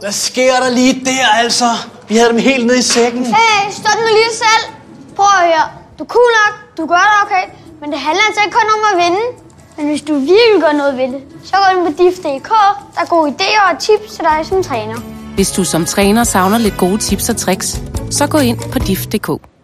Hvad sker der lige der, altså? Vi havde dem helt nede i sækken. Hey, stop nu lige selv. Prøv at høre. Du er cool nok, du gør det okay, men det handler altså ikke kun om at vinde. Men hvis du virkelig gør noget ved det, så gå ind på diff.dk. Der er gode idéer og tips til dig som træner. Hvis du som træner savner lidt gode tips og tricks, så gå ind på dif.dk.